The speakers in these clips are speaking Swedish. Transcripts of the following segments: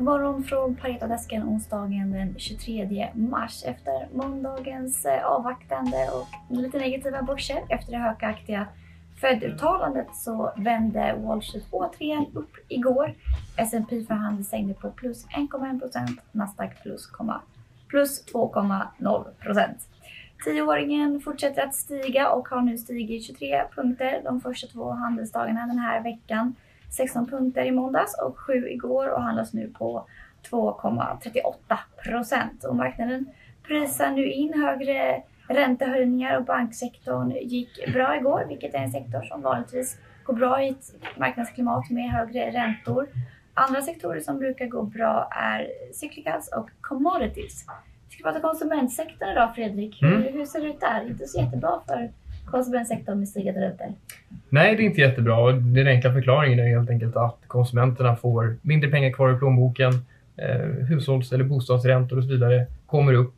Morgon från Paretodesken onsdagen den 23 mars efter måndagens eh, avvaktande och lite negativa börser efter det högaktiga Fed-uttalandet så vände Wall Street återigen upp igår. S&P för handel stängde på plus 1,1 procent, Nasdaq plus, plus 2,0 procent. Tioåringen fortsätter att stiga och har nu stigit 23 punkter de första två handelsdagarna den här veckan. 16 punkter i måndags och 7 igår och handlas nu på 2,38 procent. Och marknaden prisar nu in högre räntehöjningar och banksektorn gick bra igår, vilket är en sektor som vanligtvis går bra i ett marknadsklimat med högre räntor. Andra sektorer som brukar gå bra är cyclicals och commodities. Vi ska prata konsumentsektorn idag Fredrik. Mm. Hur, hur ser det ut där? Inte så jättebra för konsumentsektorn med stigande räntor? Nej, det är inte jättebra. Den enkla förklaringen är helt enkelt att konsumenterna får mindre pengar kvar i plånboken. Eh, hushålls eller bostadsräntor och så vidare kommer upp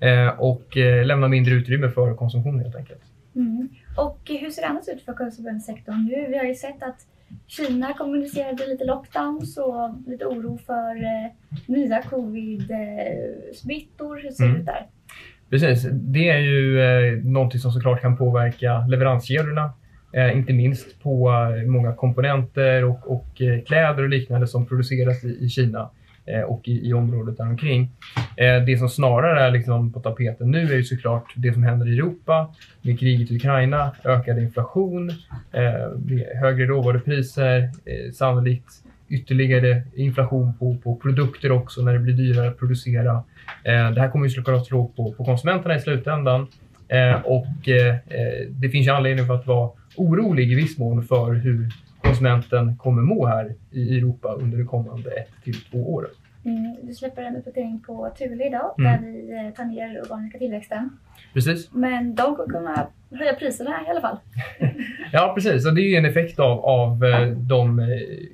eh, och eh, lämnar mindre utrymme för konsumtion helt enkelt. Mm. Och hur ser det annars ut för konsumentsektorn nu? Vi har ju sett att Kina kommunicerade lite lockdowns och lite oro för eh, nya covid-smittor. Hur ser mm. det ut där? Precis, det är ju eh, någonting som såklart kan påverka leveranskedjorna. Eh, inte minst på eh, många komponenter och, och eh, kläder och liknande som produceras i, i Kina eh, och i, i området däromkring. Eh, det som snarare är liksom på tapeten nu är ju såklart det som händer i Europa med kriget i Ukraina, ökad inflation, eh, högre råvarupriser, eh, sannolikt ytterligare inflation på, på produkter också när det blir dyrare att producera. Eh, det här kommer ju såklart slå på, på konsumenterna i slutändan. Eh, och eh, eh, det finns ju anledning för att vara orolig i viss mån för hur konsumenten kommer må här i Europa under de kommande ett till två åren. Mm, du släpper en uppdatering på Thule idag mm. där vi tar ner organiska tillväxten. Precis. Men de kommer kunna höja priserna i alla fall. ja, precis. Och det är ju en effekt av, av de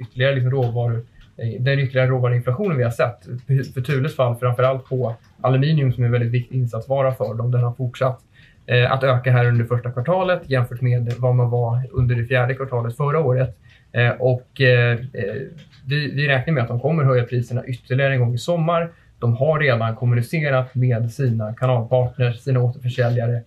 ytterligare liksom råvaror den ytterligare råvaruinflationen vi har sett. För Thules fall framförallt på aluminium som är en väldigt viktig insatsvara för dem. Den har fortsatt eh, Eh, att öka här under första kvartalet jämfört med vad man var under det fjärde kvartalet förra året. Eh, och eh, vi, vi räknar med att de kommer höja priserna ytterligare en gång i sommar. De har redan kommunicerat med sina kanalpartners, sina återförsäljare.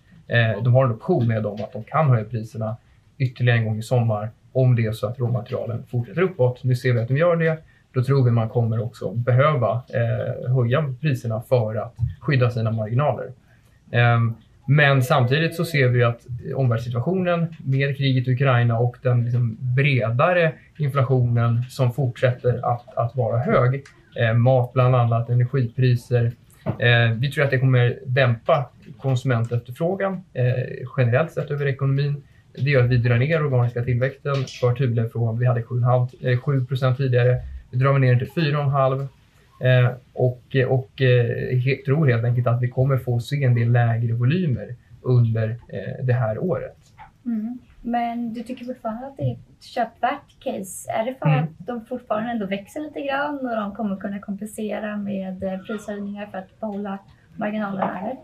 De har en option med dem att de kan höja priserna ytterligare en gång i sommar om det är så att råmaterialen fortsätter uppåt. Nu ser vi att de gör det då tror vi man kommer också behöva höja priserna för att skydda sina marginaler. Ehm, men samtidigt så ser vi att omvärldssituationen med kriget i Ukraina och den liksom bredare inflationen som fortsätter att, att vara hög, eh, mat bland annat, energipriser, eh, vi tror att det kommer dämpa konsumentefterfrågan eh, generellt sett över ekonomin. Det gör att vi drar ner organiska tillväxten för Thule från, vi hade 7, 7 eh, tidigare, vi drar ner den till 4,5 och, och eh, tror helt enkelt att vi kommer få se en del lägre volymer under eh, det här året. Mm. Men du tycker fortfarande att det är ett köpvärt case? Är det för mm. att de fortfarande ändå växer lite grann och de kommer kunna kompensera med eh, prishöjningar för att behålla marginalerna? Här?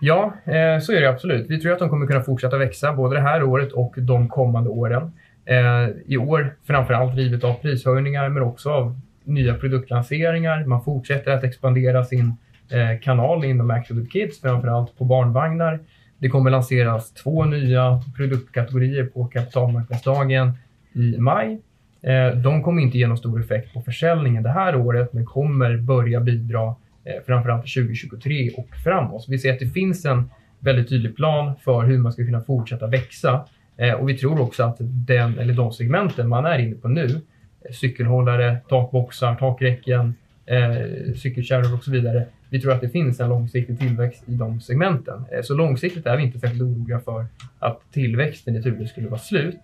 Ja, eh, så är det absolut. Vi tror att de kommer kunna fortsätta växa både det här året och de kommande åren. Eh, I år framförallt drivet av prishöjningar men också av nya produktlanseringar. Man fortsätter att expandera sin eh, kanal inom Active Kids, framförallt på barnvagnar. Det kommer lanseras två nya produktkategorier på kapitalmarknadsdagen i maj. Eh, de kommer inte ge någon stor effekt på försäljningen det här året men kommer börja bidra eh, framförallt 2023 och framåt. Så vi ser att det finns en väldigt tydlig plan för hur man ska kunna fortsätta växa Eh, och vi tror också att den, eller de segmenten man är inne på nu, cykelhållare, takboxar, takräcken, eh, cykelkärror och så vidare. Vi tror att det finns en långsiktig tillväxt i de segmenten. Eh, så långsiktigt är vi inte särskilt oroliga för att tillväxten i Thule skulle vara slut.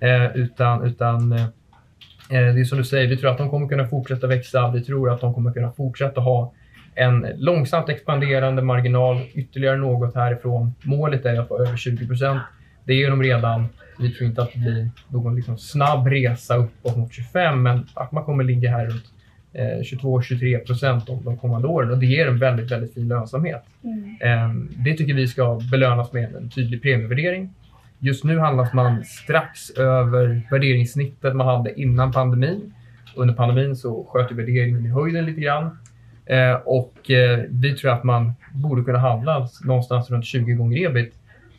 Eh, utan utan eh, eh det är som du säger, vi tror att de kommer kunna fortsätta växa. Vi tror att de kommer kunna fortsätta ha en långsamt expanderande marginal, ytterligare något härifrån. Målet är att vara över 20 procent. Det är de redan. Vi tror inte att det blir någon liksom snabb resa uppåt mot 25, men att man kommer ligga här runt eh, 22-23 procent de, de kommande åren och det ger en väldigt, väldigt fin lönsamhet. Mm. Eh, det tycker vi ska belönas med en tydlig premievärdering. Just nu handlas man strax över värderingssnittet man hade innan pandemin under pandemin så sköt värderingen i höjden lite grann. Eh, och eh, vi tror att man borde kunna handla någonstans runt 20 gånger ebit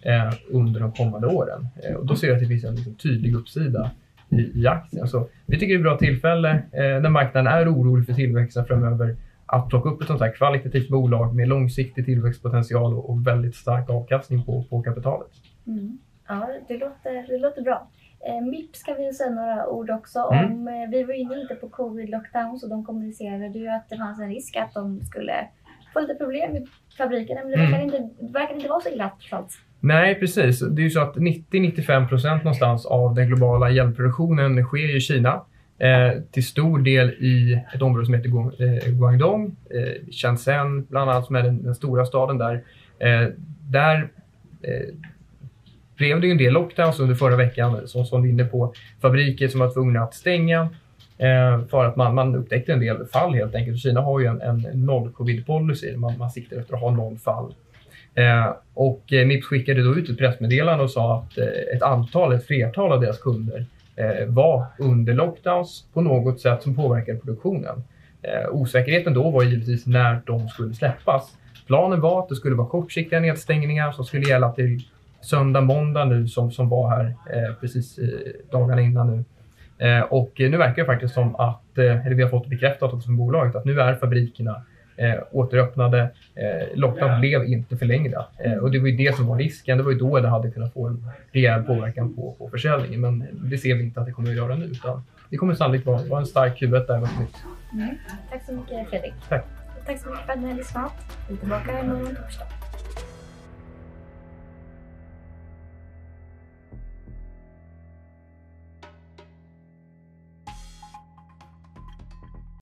eh, under de kommande åren. Eh, och då ser jag att det finns en liksom, tydlig uppsida i, i aktien. Så vi tycker det är ett bra tillfälle eh, när marknaden är orolig för tillväxten framöver att plocka upp ett sånt här kvalitativt bolag med långsiktig tillväxtpotential och, och väldigt stark avkastning på, på kapitalet. Mm. Ja, det låter, det låter bra. Eh, MIP ska vi säga några ord också Mm. om. Eh, vi var inne lite på covid-lockdowns och de kommunicerade ju att det fanns en risk att de skulle få lite problem i fabrikerna. Men det Mm. verkar, inte, det verkar inte vara så illa trots. Nej, precis. Det är ju så att 90-95 procent någonstans av den globala hjälpproduktionen sker i Kina. Eh, till stor del i ett område som heter eh, Guangdong, eh, Shenzhen bland annat som är den, den stora staden där. Eh, där eh, blev det ju en del lockdowns under förra veckan som, som du är inne på. Fabriker som var tvungna att stänga eh, för att man, man upptäckte en del fall helt enkelt. Kina har ju en, en noll covid-policy, man, man siktar efter att ha noll fall. Eh, och eh, Mips skickade då ut ett pressmeddelande och sa att eh, ett antal, ett flertal av deras kunder var under lockdowns på något sätt som påverkade produktionen. Osäkerheten då var givetvis när de skulle släppas. Planen var att det skulle vara kortsiktiga nedstängningar som skulle gälla till söndag, måndag nu som, som var här eh, precis eh, dagarna innan nu. Eh, och nu verkar det faktiskt som att, eller vi har fått bekräftat också från bolaget, att nu är fabrikerna eh, återöppnade. Eh, lockdown blev inte förlängda eh, och det var ju det som var risken. Det var ju då det hade kunnat få en rejäl påverkan på, på försäljningen. Men det ser vi inte att det kommer att göra nu. Utan det kommer sannolikt vara, vara en stark Q1 där mot nytt. Mm. Tack så mycket Fredrik. Tack. Tack så mycket för att ni har lyssnat. Vi är tillbaka imorgon torsdag.